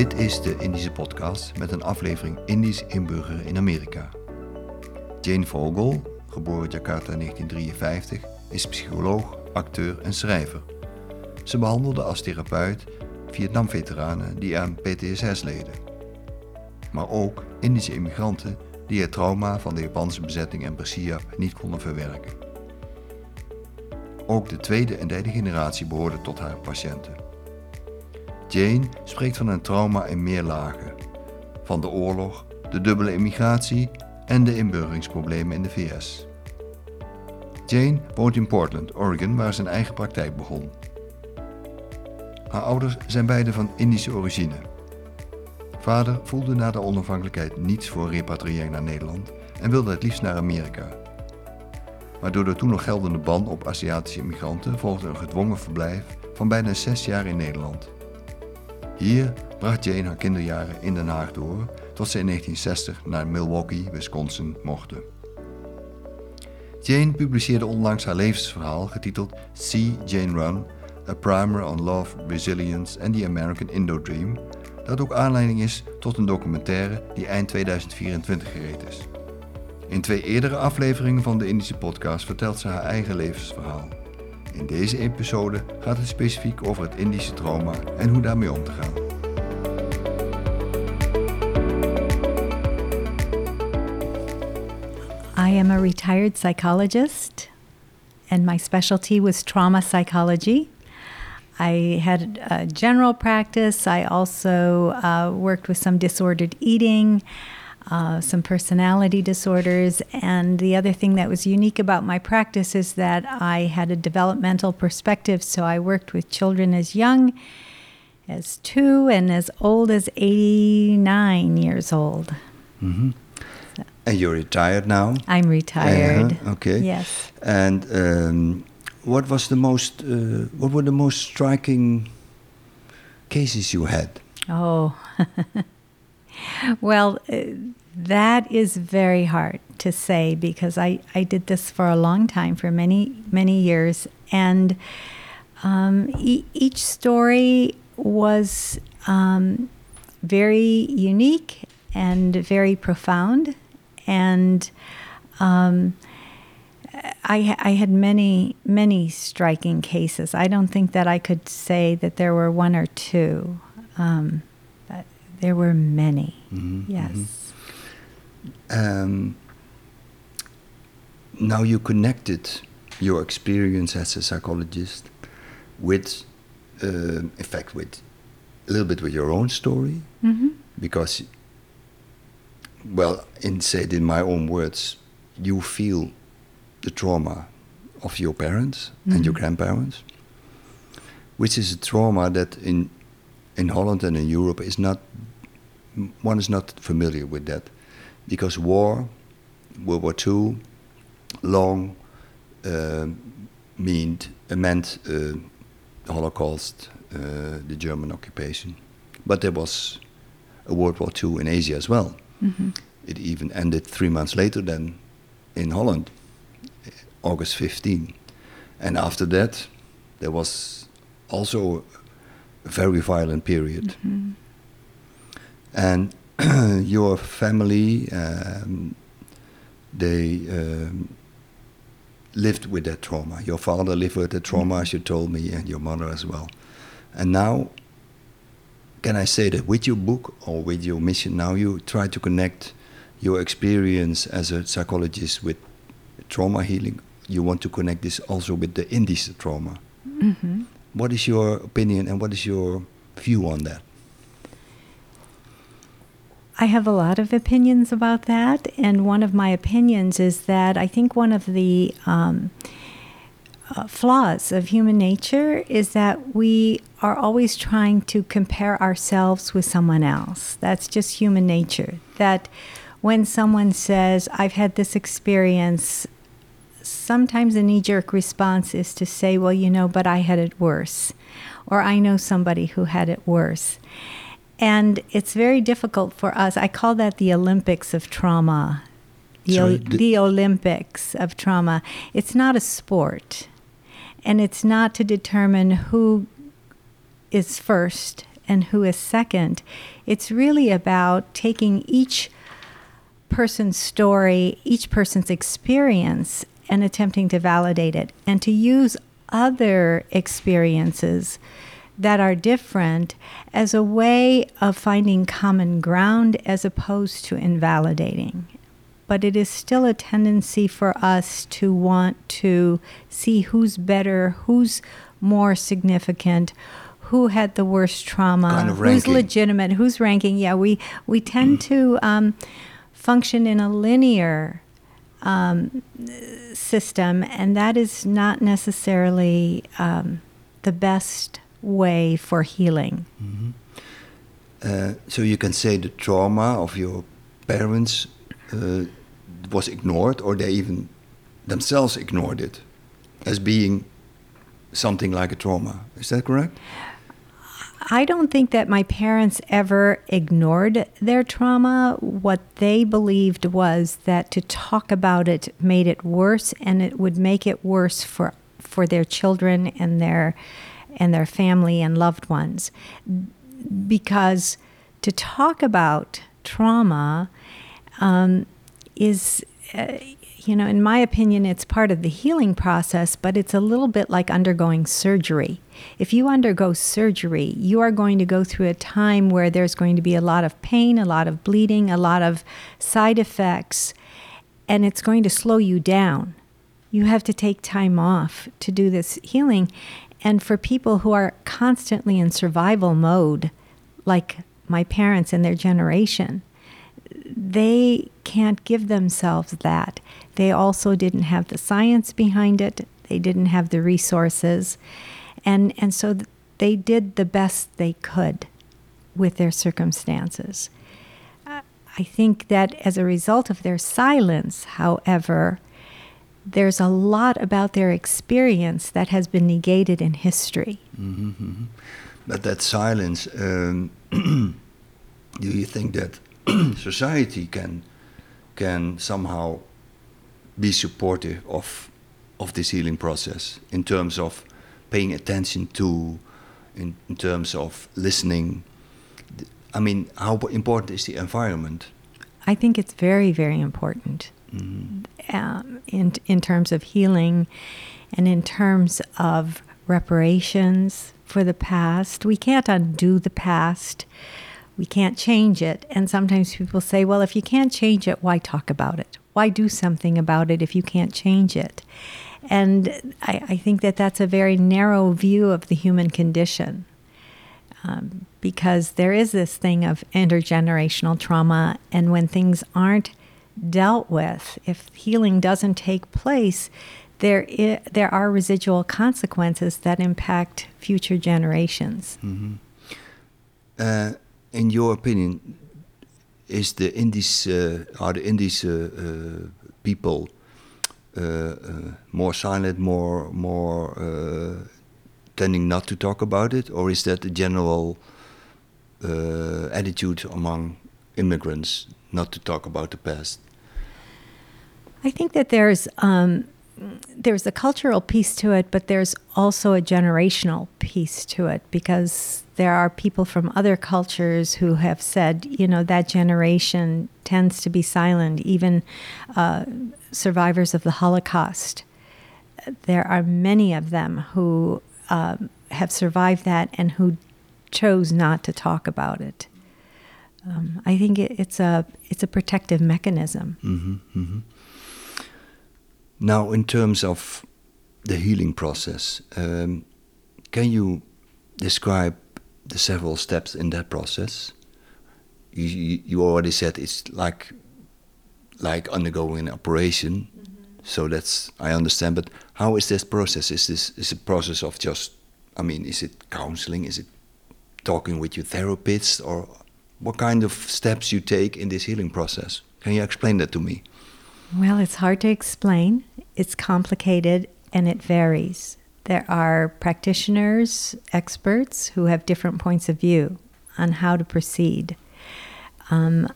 Dit is de Indische podcast met een aflevering Indisch inburgeren in Amerika. Jane Vogel, geboren Jakarta in 1953, is psycholoog, acteur en schrijver. Ze behandelde als therapeut Vietnam-veteranen die aan PTSS leden. Maar ook Indische immigranten die het trauma van de Japanse bezetting en Bersiap niet konden verwerken. Ook de tweede en derde generatie behoorden tot haar patiënten. Jane spreekt van een trauma in meer lagen: van de oorlog, de dubbele immigratie en de inburgeringsproblemen in de VS. Jane woont in Portland, Oregon, waar een eigen praktijk begon. Haar ouders zijn beide van Indische origine. Vader voelde na de onafhankelijkheid niets voor repatriëring naar Nederland en wilde het liefst naar Amerika. Maar door de toen nog geldende ban op Aziatische immigranten volgde een gedwongen verblijf van bijna zes jaar in Nederland. Hier bracht Jane haar kinderjaren in Den Haag door tot ze in 1960 naar Milwaukee, Wisconsin mochten. Jane publiceerde onlangs haar levensverhaal getiteld See Jane Run, A Primer on Love, Resilience and the American Indo-Dream, dat ook aanleiding is tot een documentaire die eind 2024 gereed is. In twee eerdere afleveringen van de Indische podcast vertelt ze haar eigen levensverhaal. In deze episode gaat het specifiek over het Indische trauma en hoe daarmee om te gaan. I am a retired psychologist, and my specialty was trauma psychology. I had a general practice. I also uh, worked with some disordered eating, uh, some personality disorders. And the other thing that was unique about my practice is that I had a developmental perspective. So I worked with children as young as two and as old as 89 years old. Mm-hmm. And you're retired now? I'm retired. Uh-huh, okay. Yes. And um, what was the most? Uh, what were the most striking cases you had? Oh, well, uh, that is very hard to say because I I did this for a long time, for many many years, and um, e- each story was um, very unique and very profound and um, I, I, had many, many striking cases. I don't think that I could say that there were one or two. Um, there were many. Mm-hmm, yes. Mm-hmm. Um, now you connected your experience as a psychologist with, uh, in fact, with a little bit with your own story, mm-hmm. because well, in said in my own words, you feel the trauma of your parents and your mm-hmm. grandparents, which is a trauma that in in Holland and in Europe is not one is not familiar with that, because war, World War II, long uh, meant uh, meant uh, the Holocaust, uh, the German occupation, but there was a World War II in Asia as well. Mm-hmm. It even ended three months later than in Holland, August 15. And after that, there was also a very violent period. Mm-hmm. And your family, um, they um, lived with that trauma. Your father lived with that trauma, mm-hmm. as you told me, and your mother as well. And now can I say that with your book or with your mission now, you try to connect your experience as a psychologist with trauma healing? You want to connect this also with the Indies trauma. Mm-hmm. What is your opinion and what is your view on that? I have a lot of opinions about that, and one of my opinions is that I think one of the um, uh, flaws of human nature is that we are always trying to compare ourselves with someone else. That's just human nature. That when someone says, I've had this experience, sometimes a knee jerk response is to say, Well, you know, but I had it worse. Or I know somebody who had it worse. And it's very difficult for us. I call that the Olympics of trauma. The, Sorry, the, the Olympics of trauma. It's not a sport and it's not to determine who is first and who is second. It's really about taking each person's story, each person's experience, and attempting to validate it and to use other experiences that are different as a way of finding common ground as opposed to invalidating. But it is still a tendency for us to want to see who's better, who's more significant, who had the worst trauma, Kind of who's legitimate, who's ranking. Yeah, we we tend to um, function in a linear um, system, and that is not necessarily um, the best way for healing. Uh, so you can say the trauma of your parents uh, was ignored, or they even themselves ignored it as being something like a trauma. Is that correct? I don't think that my parents ever ignored their trauma. What they believed was that to talk about it made it worse and it would make it worse for for their children and their and their family and loved ones. Because to talk about trauma um, is uh, you know, in my opinion, it's part of the healing process, but it's a little bit like undergoing surgery. If you undergo surgery, you are going to go through a time where there's going to be a lot of pain, a lot of bleeding, a lot of side effects, and it's going to slow you down. You have to take time off to do this healing. And for people who are constantly in survival mode, like my parents and their generation, they can't give themselves that. They also didn't have the science behind it. They didn't have the resources. And and so they did the best they could with their circumstances. Uh, I think that as a result of their silence, however, there's a lot about their experience that has been negated in history. But that silence, um, do you think that society can can somehow be supportive of of this healing process in terms of paying attention to, in, in terms of listening? I mean, how important is the environment? I think it's very, very important um, in in terms of healing, and in terms of reparations for the past. We can't undo the past. We can't change it. And sometimes people say, "Well, if you can't change it, why talk about it? Why do something about it if you can't change it?" And I, I think that that's a very narrow view of the human condition um, because there is this thing of intergenerational trauma, and when things aren't dealt with, if healing doesn't take place, there i- there are residual consequences that impact future generations. Uh, in your opinion, is the Indies uh, are the Indies uh, uh, people uh, uh, more silent, more more tending not to talk about it, or is that the general attitude among immigrants not to talk about the past? I think that there's um, there's a cultural piece to it, but there's also a generational piece to it because there are people from other cultures who have said, you know, that generation tends to be silent. Even uh, survivors of the Holocaust, there are many of them who um, have survived that and who chose not to talk about it. Um, I think it, it's a it's a protective mechanism. Now, in terms of the healing process, um, can you describe the several steps in that process? You, you, already said it's like like undergoing an operation, so that's I understand. But how is this process? Is this is a process of just? I mean, is it counseling? Is it talking with your therapist, or what kind of steps you take in this healing process? Can you explain that to me? Well, it's hard to explain. It's complicated and it varies. There are practitioners, experts who have different points of view on how to proceed. Um,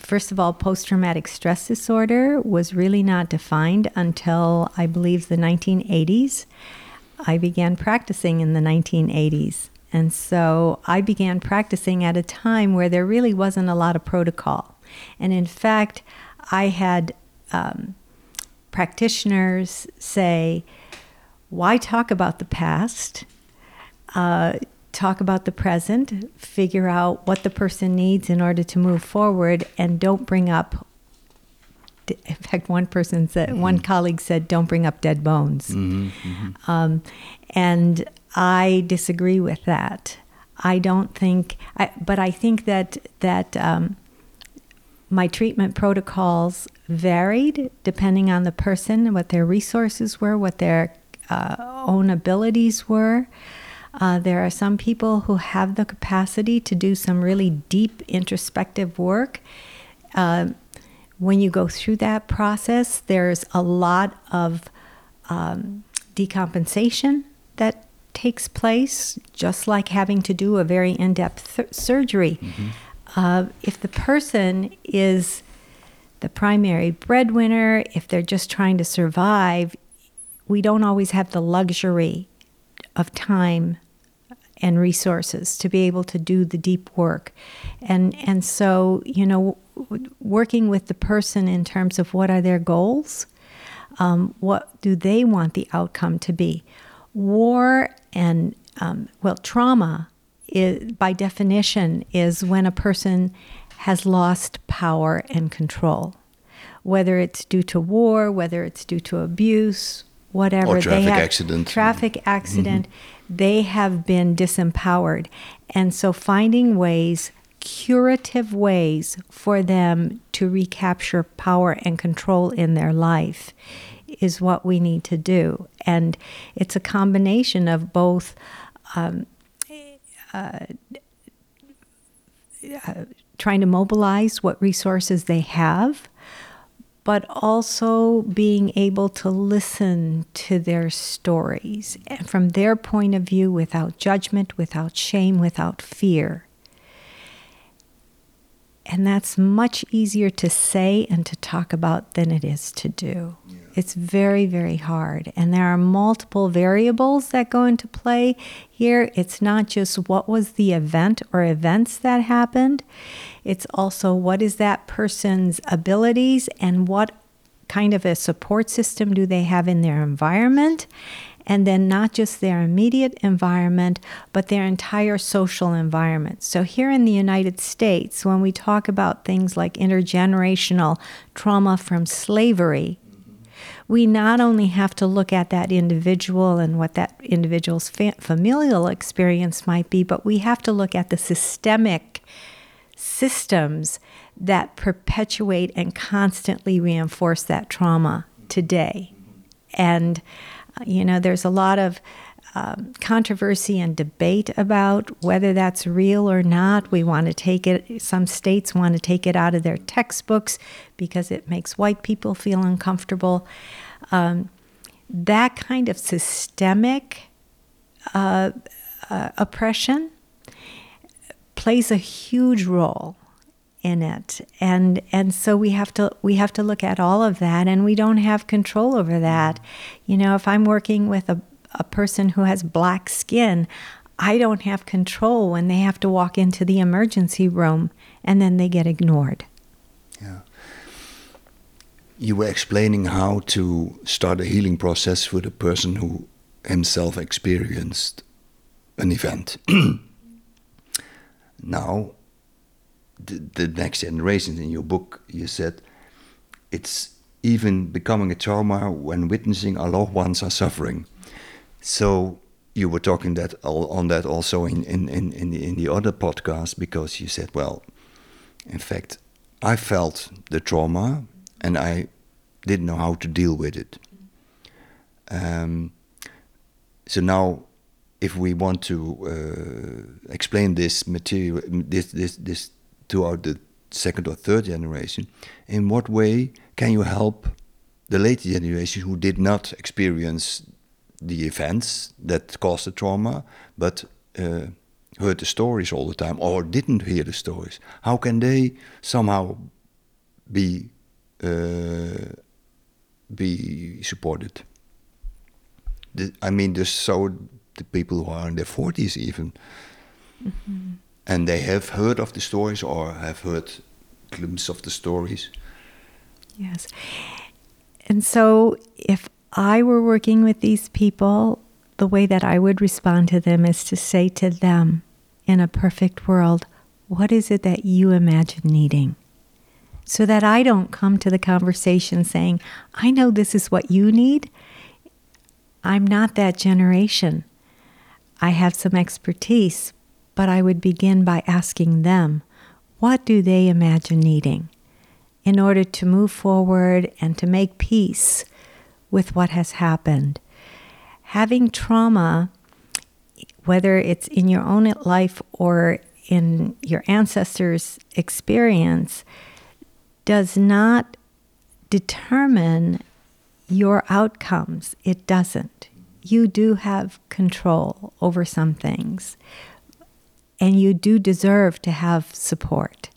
first of all, post traumatic stress disorder was really not defined until I believe the 1980s. I began practicing in the 1980s. And so I began practicing at a time where there really wasn't a lot of protocol. And in fact, I had um, practitioners say, why talk about the past? Uh, talk about the present, figure out what the person needs in order to move forward, and don't bring up. In fact, one person said, mm-hmm. one colleague said, "Don't bring up dead bones," mm-hmm, mm-hmm. Um, and I disagree with that. I don't think, I, but I think that that um, my treatment protocols varied depending on the person, what their resources were, what their uh, own abilities were. Uh, there are some people who have the capacity to do some really deep introspective work. Uh, when you go through that process, there's a lot of um, decompensation that takes place, just like having to do a very in depth th- surgery. Mm-hmm. Uh, if the person is the primary breadwinner, if they're just trying to survive, we don't always have the luxury of time and resources to be able to do the deep work. And and so, you know, working with the person in terms of what are their goals, um, what do they want the outcome to be? War and um, well, trauma is, by definition is when a person has lost power and control, whether it's due to war, whether it's due to abuse, whatever. Or traffic have, accident. Traffic accident. Mm-hmm. They have been disempowered. And so finding ways, curative ways for them to recapture power and control in their life is what we need to do. And it's a combination of both um, uh, uh, trying to mobilize what resources they have but also being able to listen to their stories and from their point of view without judgment, without shame, without fear. And that's much easier to say and to talk about than it is to do. Yeah. It's very, very hard. And there are multiple variables that go into play here. It's not just what was the event or events that happened, it's also what is that person's abilities and what kind of a support system do they have in their environment and then not just their immediate environment, but their entire social environment. So, here in the United States, when we talk about things like intergenerational trauma from slavery, we not only have to look at that individual and what that individual's fa- familial experience might be, but we have to look at the systemic systems that perpetuate and constantly reinforce that trauma today. And, uh, you know, there's a lot of um, controversy and debate about whether that's real or not. We want to take it, some states want to take it out of their textbooks because it makes white people feel uncomfortable. Um, that kind of systemic uh, uh, oppression plays a huge role in it and and so we have to we have to look at all of that and we don't have control over that you know if i'm working with a a person who has black skin, I don't have control when they have to walk into the emergency room and then they get ignored. Yeah. You were explaining how to start a healing process with a person who himself experienced an event. now, the, the next generation in your book, you said it's even becoming a trauma when witnessing our loved ones are suffering. So you were talking that on that also in in in in the, in the other podcast because you said, well, in fact, I felt the trauma and I didn't know how to deal with it. Um, so now, if we want to uh, explain this material, this this this to the second or third generation, in what way can you help the later generation who did not experience the events that caused the trauma, but uh, heard the stories all the time or didn't hear the stories? How can they somehow be uh, be supported? The, I mean, there's so the people who are in their 40s even. And they have heard of the stories or have heard glimpses of the stories. Yes. And so if I were working with these people, the way that I would respond to them is to say to them, in a perfect world, what is it that you imagine needing? So that I don't come to the conversation saying, I know this is what you need. I'm not that generation. I have some expertise, but I would begin by asking them, what do they imagine needing in order to move forward and to make peace with what has happened? Having trauma, whether it's in your own life or in your ancestors' experience, does not determine your outcomes. It doesn't. You do have control over some things, and you do deserve to have support.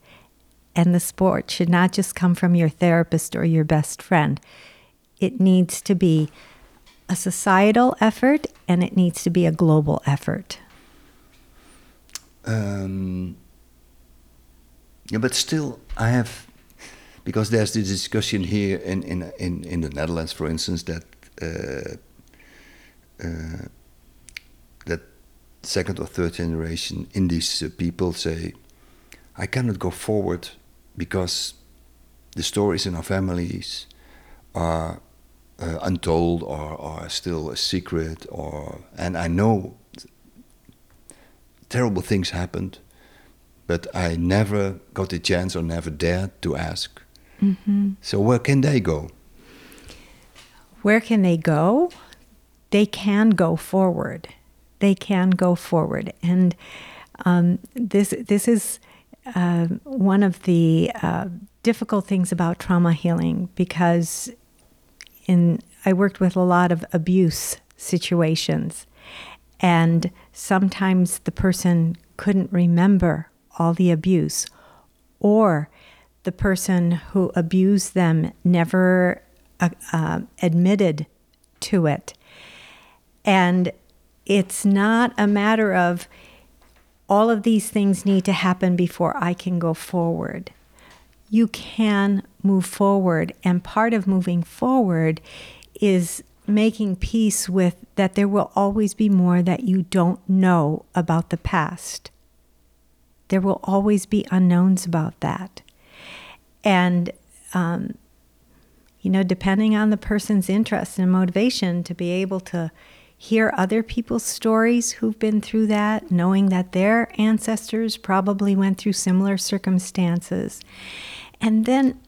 And the support should not just come from your therapist or your best friend. It needs to be a societal effort and it needs to be a global effort. Um, yeah, but still, I have because there's this discussion here in in in, in the Netherlands, for instance, that uh, uh, that second or third generation Indies uh, people say, I cannot go forward because the stories in our families are uh, untold or are still a secret, or and I know terrible things happened, but I never got the chance or never dared to ask. Mm-hmm. So where can they go? Where can they go? They can go forward. They can go forward, and um, this this is uh, one of the uh, difficult things about trauma healing because in I worked with a lot of abuse situations, and sometimes the person couldn't remember all the abuse, or the person who abused them never uh, uh, admitted to it. And it's not a matter of all of these things need to happen before I can go forward. You can move forward, and part of moving forward is making peace with that there will always be more that you don't know about the past. There will always be unknowns about that. And, um, you know, depending on the person's interest and motivation to be able to hear other people's stories who've been through that, knowing that their ancestors probably went through similar circumstances. And then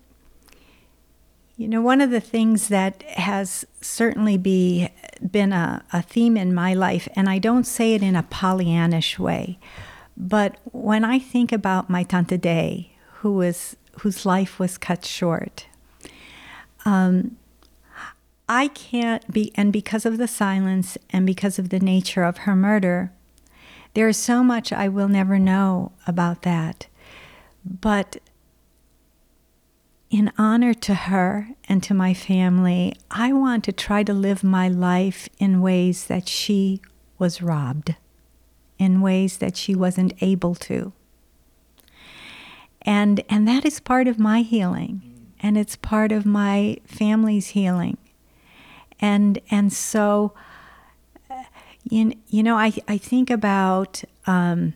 you know, one of the things that has certainly be, been a, a theme in my life, and I don't say it in a Pollyannish way, but when I think about my Tante Day, who was, whose life was cut short, um, I can't be, and because of the silence and because of the nature of her murder, there is so much I will never know about that. But in honor to her and to my family, I want to try to live my life in ways that she was robbed, in ways that she wasn't able to. And, and that is part of my healing, and it's part of my family's healing. And, and so, you, you know, I, I think about um,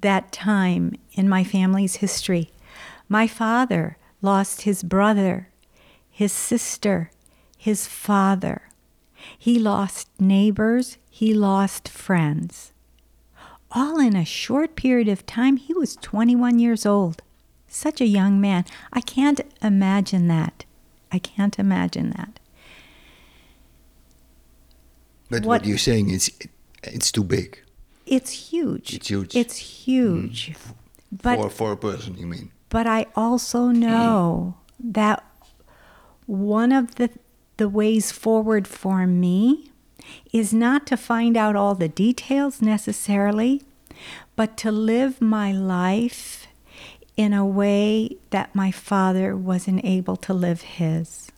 that time in my family's history my father lost his brother, his sister, his father. He lost neighbors, he lost friends. All in a short period of time, he was 21 years old. Such a young man. I can't imagine that. I can't imagine that. But what, what you're saying is it's too big. It's huge. It's huge. It's huge. Mm. But, for, for a person, you mean? But I also know that one of the, the ways forward for me is not to find out all the details necessarily, but to live my life in a way that my father wasn't able to live his.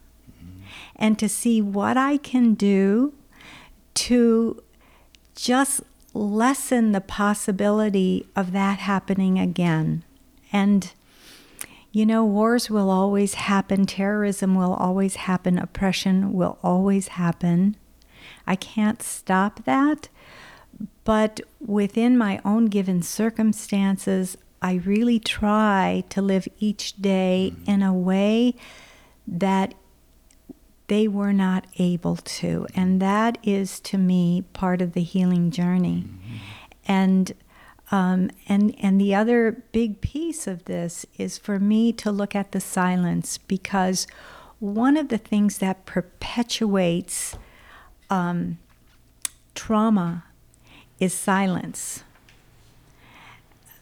And to see what I can do to just lessen the possibility of that happening again. And, you know, wars will always happen, terrorism will always happen, oppression will always happen. I can't stop that. But within my own given circumstances, I really try to live each day mm-hmm. in a way that they were not able to. And that is to me part of the healing journey. Mm-hmm. And um, and and the other big piece of this is for me to look at the silence because one of the things that perpetuates um, trauma is silence.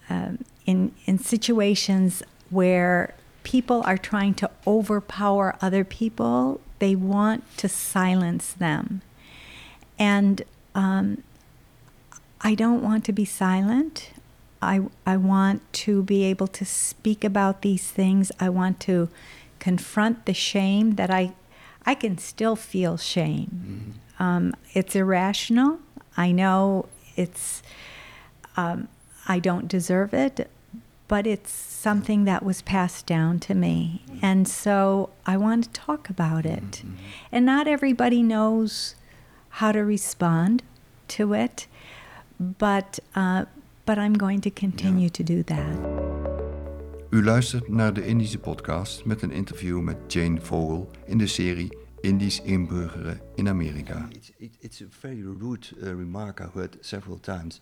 Um, in in situations where people are trying to overpower other people, they want to silence them, and um, I don't want to be silent. I I want to be able to speak about these things. I want to confront the shame that I I can still feel shame. Um, it's irrational. I know it's um, I don't deserve it, but it's something that was passed down to me, and so I want to talk about it. And not everybody knows how to respond to it, but uh, but I'm going to continue to do that. U luistert naar de Indische podcast met een interview met Jane Vogel in de serie Indisch inburgeren in Amerika. It's, it, it's a very rude uh, remark I heard several times.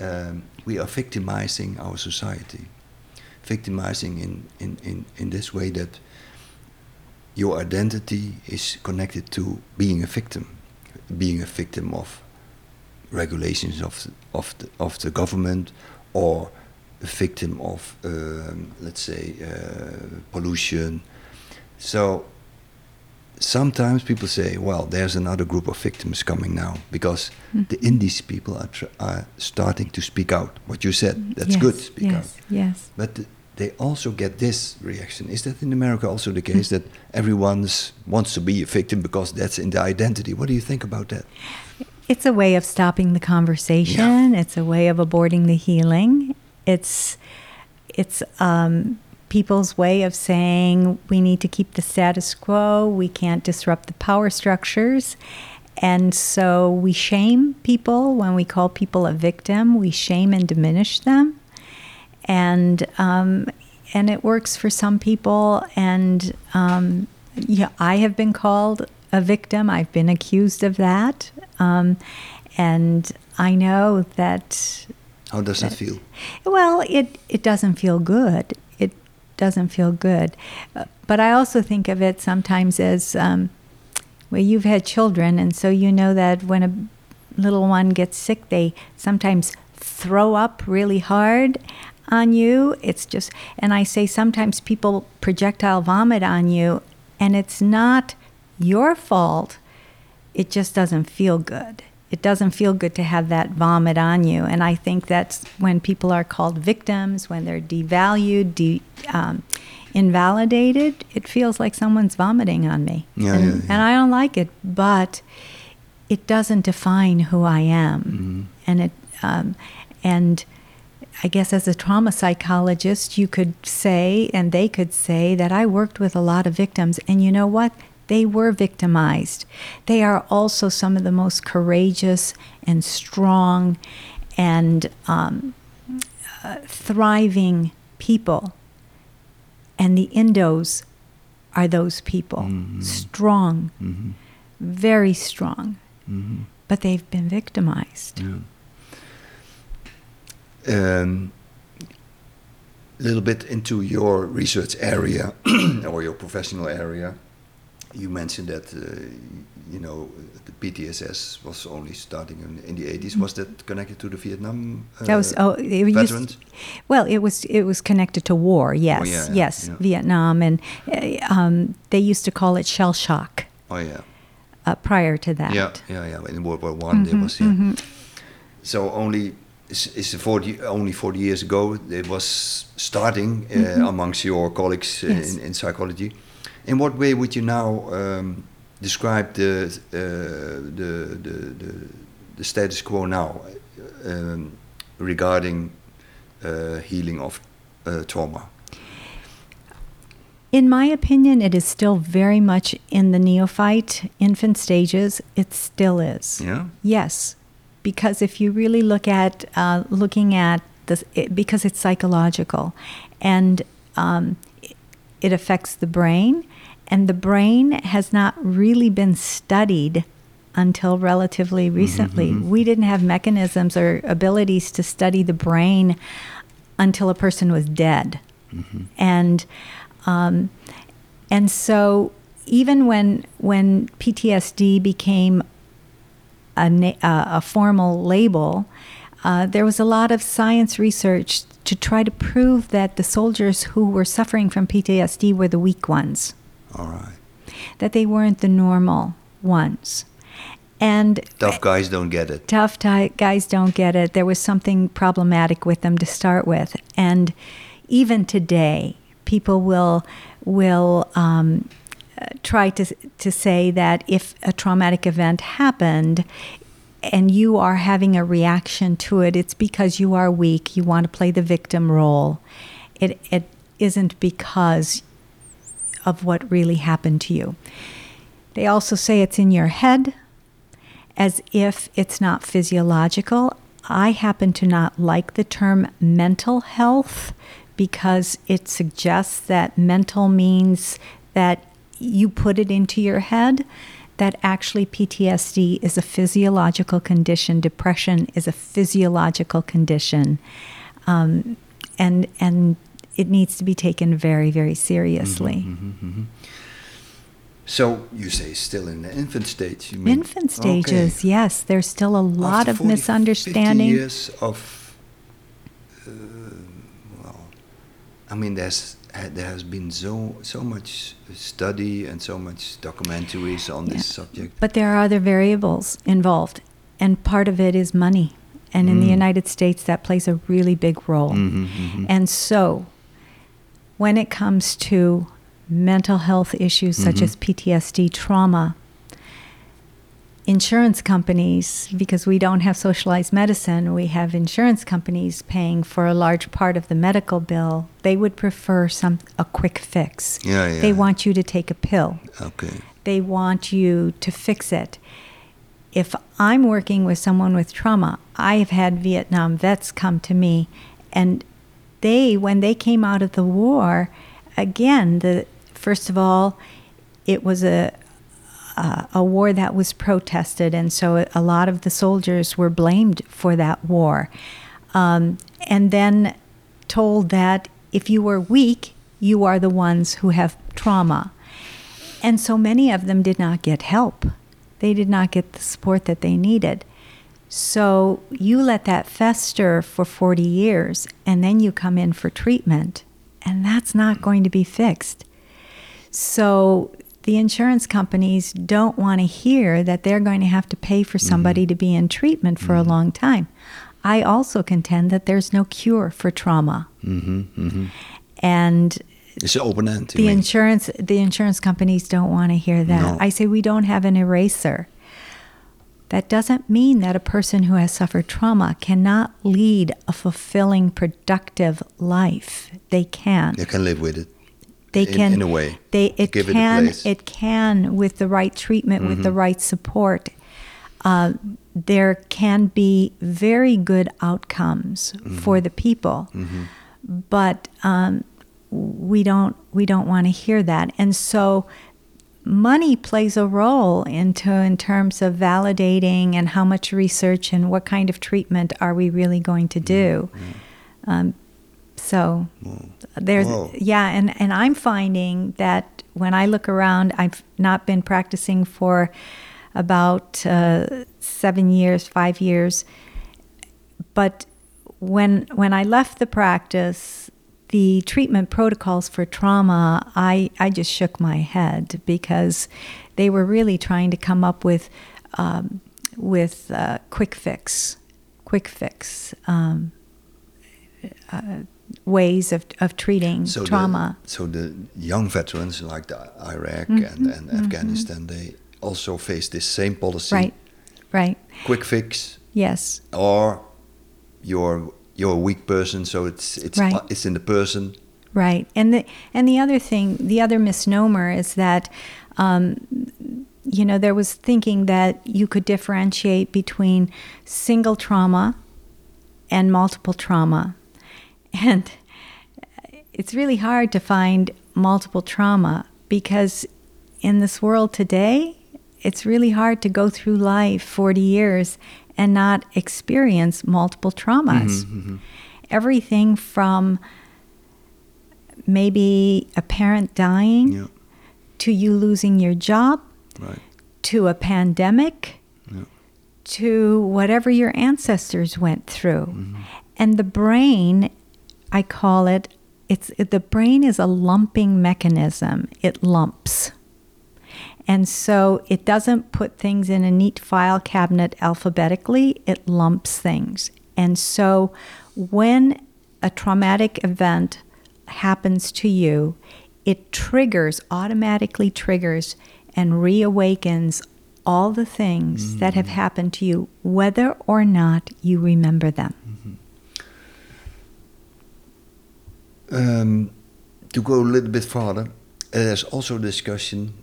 Um, we are victimizing our society. Victimizing in, in, in, in this way that your identity is connected to being a victim, being a victim of regulations of the, of the, of the government or a victim of, um, let's say, uh, pollution. So sometimes people say, well, there's another group of victims coming now because Mm. the Indies people are, tr- are starting to speak out. What you said, that's yes, good, speak yes, out. Yes. But th- they also get this reaction. Is that in America also the case that everyone wants to be a victim because that's in the identity? What do you think about that? It's a way of stopping the conversation. It's a way of aborting the healing. It's it's um, people's way of saying we need to keep the status quo. We can't disrupt the power structures. And so we shame people when we call people a victim. We shame and diminish them, and um, and it works for some people. And um, yeah, I have been called a victim. I've been accused of that, um, and I know that. How does that feel? Well, it it doesn't feel good. It doesn't feel good, Uh, but I also think of it sometimes as. Um, well, you've had children, and so you know that when a little one gets sick, they sometimes throw up really hard on you. It's just, and I say sometimes people projectile vomit on you, and it's not your fault. It just doesn't feel good. It doesn't feel good to have that vomit on you. And I think that's when people are called victims, when they're devalued, de, um, invalidated, it feels like someone's vomiting on me. Yeah, and, yeah, yeah. and I don't like it, but it doesn't define who I am. Mhm. And it, um, and I guess as a trauma psychologist, you could say, and they could say, that I worked with a lot of victims. And you know what? They were victimized. They are also some of the most courageous and strong and um, uh, thriving people. And the Indos are those people Mhm. strong, hmm very strong, hmm but they've been victimized. Yeah. Um, little bit into your research area or your professional area. You mentioned that uh, you know the PTSS was only starting in, in the 80s. Was that connected to the Vietnam? Uh, That was oh, it used, veterans? well, it was it was connected to war. Yes, Oh, yeah, yeah, yes, yeah. Vietnam, and uh, um, they used to call it shell shock Oh yeah, uh, prior to that. yeah, yeah, yeah. In World War One, there Mhm, was yeah. mhm. So only is, is 40 only 40 years ago it was starting uh, amongst your colleagues uh. Yes. in, in psychology. In what way would you now um, describe the, uh, the, the, the, the status quo now um, regarding uh, healing of uh, trauma? In my opinion, it is still very much in the neophyte infant stages. It still is. Yeah. Yes, because if you really look at uh, looking at this, it, because it's psychological, and um, it, it affects the brain, and the brain has not really been studied until relatively recently. We didn't have mechanisms or abilities to study the brain until a person was dead, and um, and so even when when PTSD became a, na- uh, a formal label, uh, there was a lot of science research to try to prove that the soldiers who were suffering from PTSD were the weak ones, All right. that they weren't the normal ones. And Tough guys don't get it. tough ti guys don't get it. There was something problematic with them to start with, and even today, people will will um, try to to say that if a traumatic event happened and you are having a reaction to it, it's because you are weak. You want to play the victim role. It it isn't because of what really happened to you. They also say it's in your head as if it's not physiological. I happen to not like the term mental health because it suggests that mental means that you put it into your head. That actually PTSD is a physiological condition, depression is a physiological condition, um, and and it needs to be taken very very seriously. So you say still in the infant stage. You mean? Infant Okay. stages, yes, there's still a lot After of 40, 50 misunderstanding. years of, uh, well, I mean, there's there has been so so much study and so much documentaries on this subject. But there are other variables involved, and part of it is money. And in the Mm. United States, that plays a really big role. Mhm, mhm. And so, when it comes to mental health issues such Mhm. as PTSD, trauma, insurance companies, because we don't have socialized medicine, we have insurance companies paying for a large part of the medical bill. They would prefer some a quick fix. Yeah, yeah. They want you to take a pill Okay. they want you to fix it. If I'm working with someone with trauma, I have had Vietnam vets come to me, and they, when they came out of the war, again, the first of all, it was a uh, a war that was protested, and so a lot of the soldiers were blamed for that war, um, and then told that if you were weak, you are the ones who have trauma. And so many of them did not get help. They did not get the support that they needed. So you let that fester for 40 years and then you come in for treatment, and that's not going to be fixed. So the insurance companies don't want to hear that they're going to have to pay for somebody to be in treatment for a long time. I also contend that there's no cure for trauma. hmm hmm And It's an open end. the mean? insurance the insurance companies don't want to hear that. No. I say we don't have an eraser. That doesn't mean that a person who has suffered trauma cannot lead a fulfilling, productive life. They can. They can live with it. They in- can. in a way. They it Give it a can. place. It can with the right treatment, with the Mhm. right support. Uh, there can be very good outcomes for the people hmm but um, we don't we don't want to hear that and so money plays a role into in terms of validating and how much research and what kind of treatment are we really going to do um, so Whoa. there's Whoa. yeah and and i'm finding that when i look around i've not been practicing for about uh, seven years five years but when when i left the practice the treatment protocols for trauma i i just shook my head because they were really trying to come up with um, with uh, quick fix quick fix um, uh, ways of, of treating So trauma. The, so the young veterans like the Iraq Mhm, and, and mhm. Afghanistan, they also face this same policy. Right. Right. Quick fix, Yes. or you're you're a weak person, so it's it's Right. it's in the person. Right. And the and the other thing, the other misnomer is that um, you know, there was thinking that you could differentiate between single trauma and multiple trauma. And it's really hard to find multiple trauma because in this world today, it's really hard to go through life 40 years and not experience multiple traumas. Everything from maybe a parent dying Yeah. to you losing your job Right. to a pandemic Yeah. to whatever your ancestors went through. Mm-hmm. And the brain, I call it, it's it, the brain is a lumping mechanism. It lumps. And so it doesn't put things in a neat file cabinet alphabetically, it lumps things. And so when a traumatic event happens to you, it triggers, automatically triggers, and reawakens all the things that have happened to you, whether or not you remember them. Um, to go a little bit farther, there's also discussion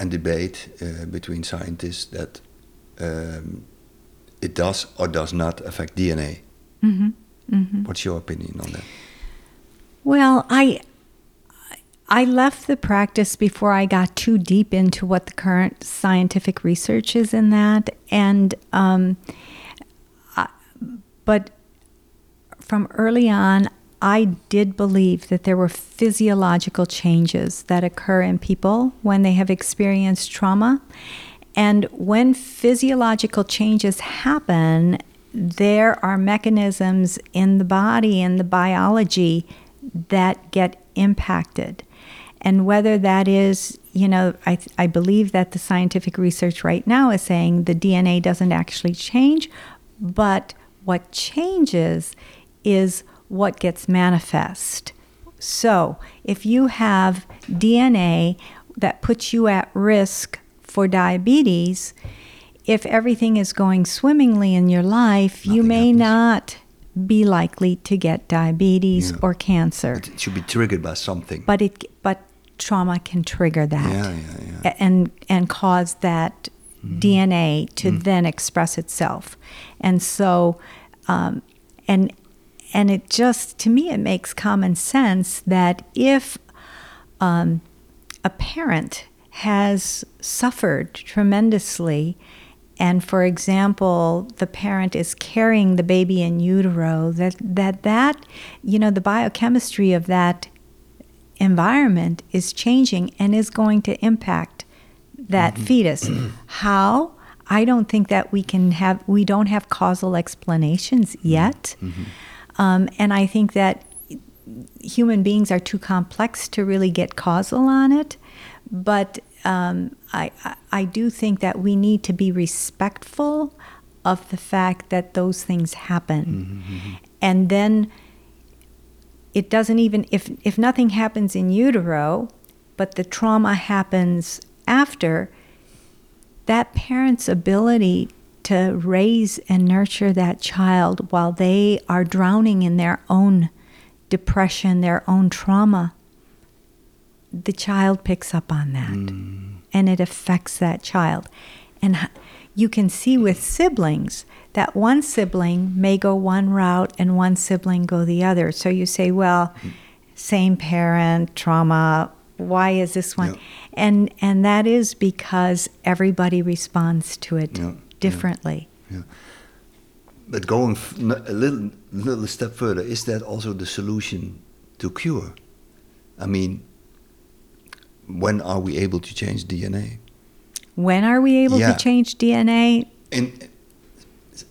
and debate uh, between scientists that um, it does or does not affect DNA. hmm hmm What's your opinion on that? Well, I I left the practice before I got too deep into what the current scientific research is in that, and um, I, but from early on, I did believe that there were physiological changes that occur in people when they have experienced trauma. And when physiological changes happen, there are mechanisms in the body and the biology that get impacted. And whether that is, you know, I, I believe that the scientific research right now is saying the DNA doesn't actually change, but what changes is what gets manifest. So if you have DNA that puts you at risk for diabetes, if everything is going swimmingly in your life, you may happens. not be likely to get diabetes Yeah. or cancer. It should be triggered by something. But it but trauma can trigger that yeah, yeah, yeah. and and cause that DNA to then express itself, and so, um, and and it just to me it makes common sense that if um, a parent has suffered tremendously, and for example, the parent is carrying the baby in utero, that that that you know the biochemistry of that environment is changing and is going to impact that fetus. How? I don't think that we can have, we don't have causal explanations yet. Um, and I think that human beings are too complex to really get causal on it. But um, I, I- I do think that we need to be respectful of the fact that those things happen. And then it doesn't even if if nothing happens in utero but the trauma happens after that parent's ability to raise and nurture that child while they are drowning in their own depression their own trauma the child picks up on that. Hmm. And it affects that child. And you can see with siblings that one sibling may go one route and one sibling go the other. So you say well hmm. same parent trauma why is this one? Yeah. and and that is because everybody responds to it Yeah, yeah. differently But going a little, little step further, is that also the solution to cure? I mean, when are we able to change DNA? when are we able Yeah. to change dna In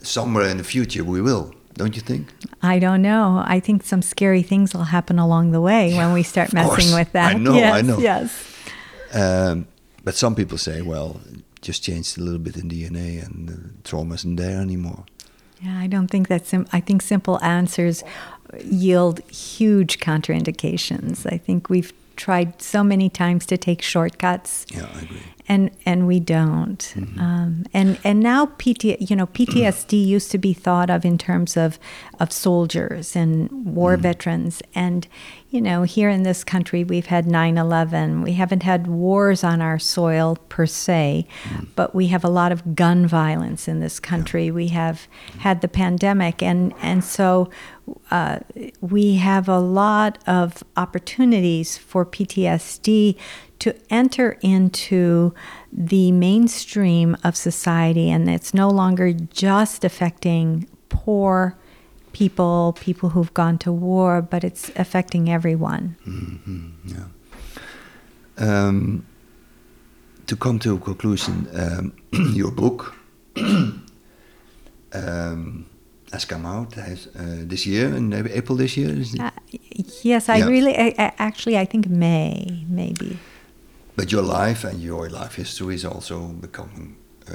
somewhere in the future, we will, don't you think? I don't know. I think some scary things will happen along the way when we start messing course. with that. I know, Yes, I know. Yes. Um, but some people say, well, just changed a little bit in DNA, and the trauma isn't there anymore. Yeah, I don't think that's. Sim- I think simple answers yield huge contraindications. I think we've tried so many times to take shortcuts, Yeah, I agree. And and we don't. Um, and and now PT, you know, PTSD used to be thought of in terms of of soldiers and war veterans. And you know, here in this country, we've had 9/11. We haven't had wars on our soil per se, but we have a lot of gun violence in this country. We have had the pandemic, and and so. Uh, we have a lot of opportunities for PTSD to enter into the mainstream of society, and it's no longer just affecting poor people, people who've gone to war, but it's affecting everyone. Yeah. Um, to come to a conclusion, um, your book um, has come out has, uh, this year in April this year. Uh, yes, I Yeah. really, I, I, actually, I think May, maybe. But your life and your life history is also becoming uh,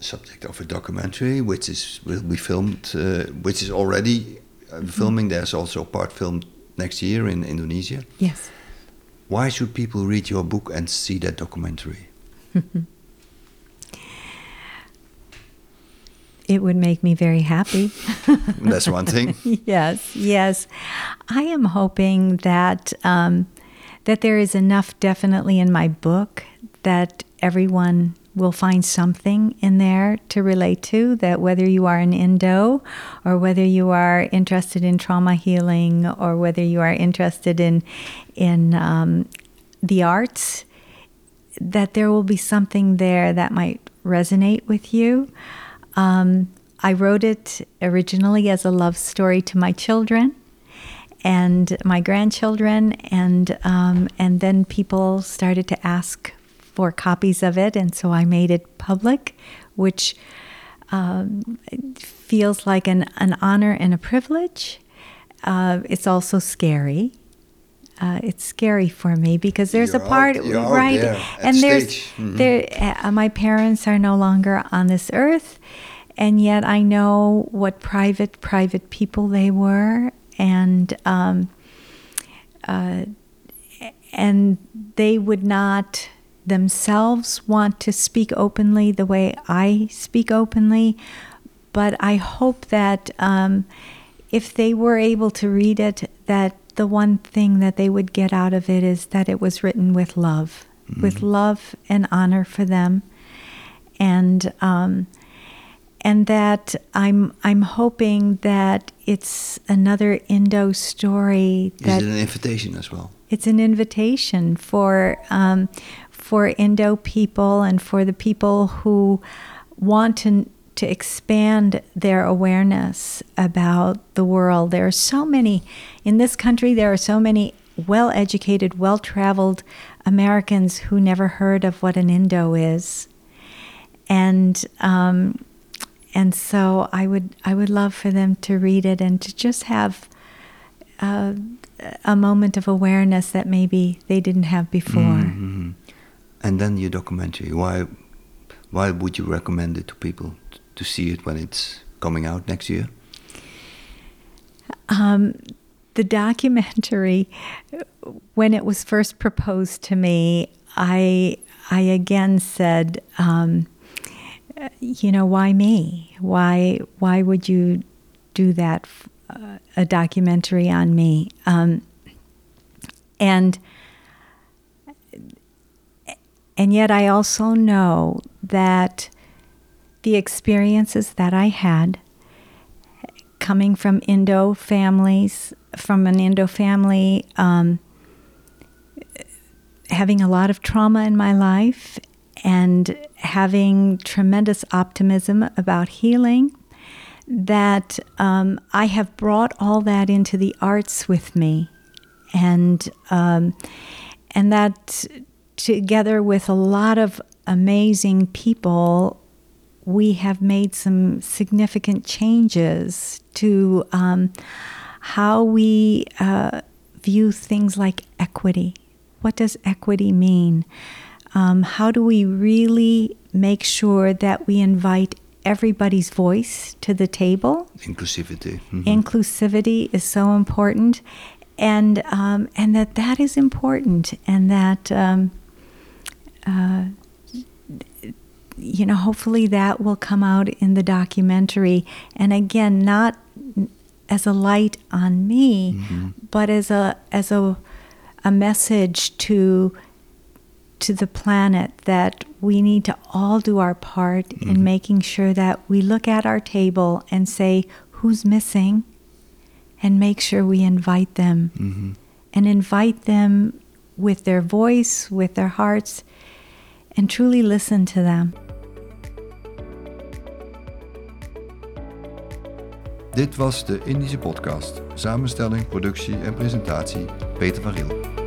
subject of a documentary, which is will be filmed, uh, which is already uh, filming. There's also a part filmed next year in Indonesia. Yes. Why should people read your book and see that documentary? It would make me very happy. That's one thing. yes, yes. I am hoping that um, that there is enough definitely in my book that everyone will find something in there to relate to. That whether you are an Indo, or whether you are interested in trauma healing, or whether you are interested in in um, the arts, that there will be something there that might resonate with you. Um, I wrote it originally as a love story to my children and my grandchildren, and um, and then people started to ask for copies of it, and so I made it public, which um, feels like an, an honor and a privilege. Uh, it's also scary. Uh, it's scary for me because there's You're a part out- right, there and there's. Mhm. there. Uh, my parents are no longer on this earth, and yet I know what private, private people they were, and um, uh, and they would not themselves want to speak openly the way I speak openly. But I hope that um, if they were able to read it, that the one thing that they would get out of it is that it was written with love, with love and honor for them, and um, and that I'm I'm hoping that it's another Indo story Is it an invitation as well? it's an invitation for um, for Indo people and for the people who want to to expand their awareness about the world. There are so many in this country. There are so many well-educated, well-traveled Americans who never heard of what an Indo is, and um, and so I would I would love for them to read it and to just have. Uh, a moment of awareness that maybe they didn't have before. Mhm. And then your documentary. Why, why would you recommend it to people t- to see it when it's coming out next year? Um, the documentary, when it was first proposed to me, I I again said, um, you know, why me? Why why would you do that? Uh, a documentary on me, um, and and yet I also know that the experiences that I had coming from Indo families, from an Indo family, um, having a lot of trauma in my life and having tremendous optimism about healing, that um, I have brought all that into the arts with me. And, um, and that together with a lot of amazing people we have made some significant changes to um, how we uh, view things like equity. What does equity mean? Um, how do we really make sure that we invite everybody's voice to the table? Inclusivity. Mhm. Inclusivity is so important, and um, and that that is important, and that um, uh, you know, hopefully that will come out in the documentary. And again, not as a light on me, Mm-hmm. but as a as a a message to to the planet that we need to all do our part in making sure that we look at our table and say who's missing and make sure we invite them Mhm. and invite them with their voice, with their hearts, and truly listen to them. Dit was de Indische Podcast. Samenstelling, productie en presentatie Peter van Riel.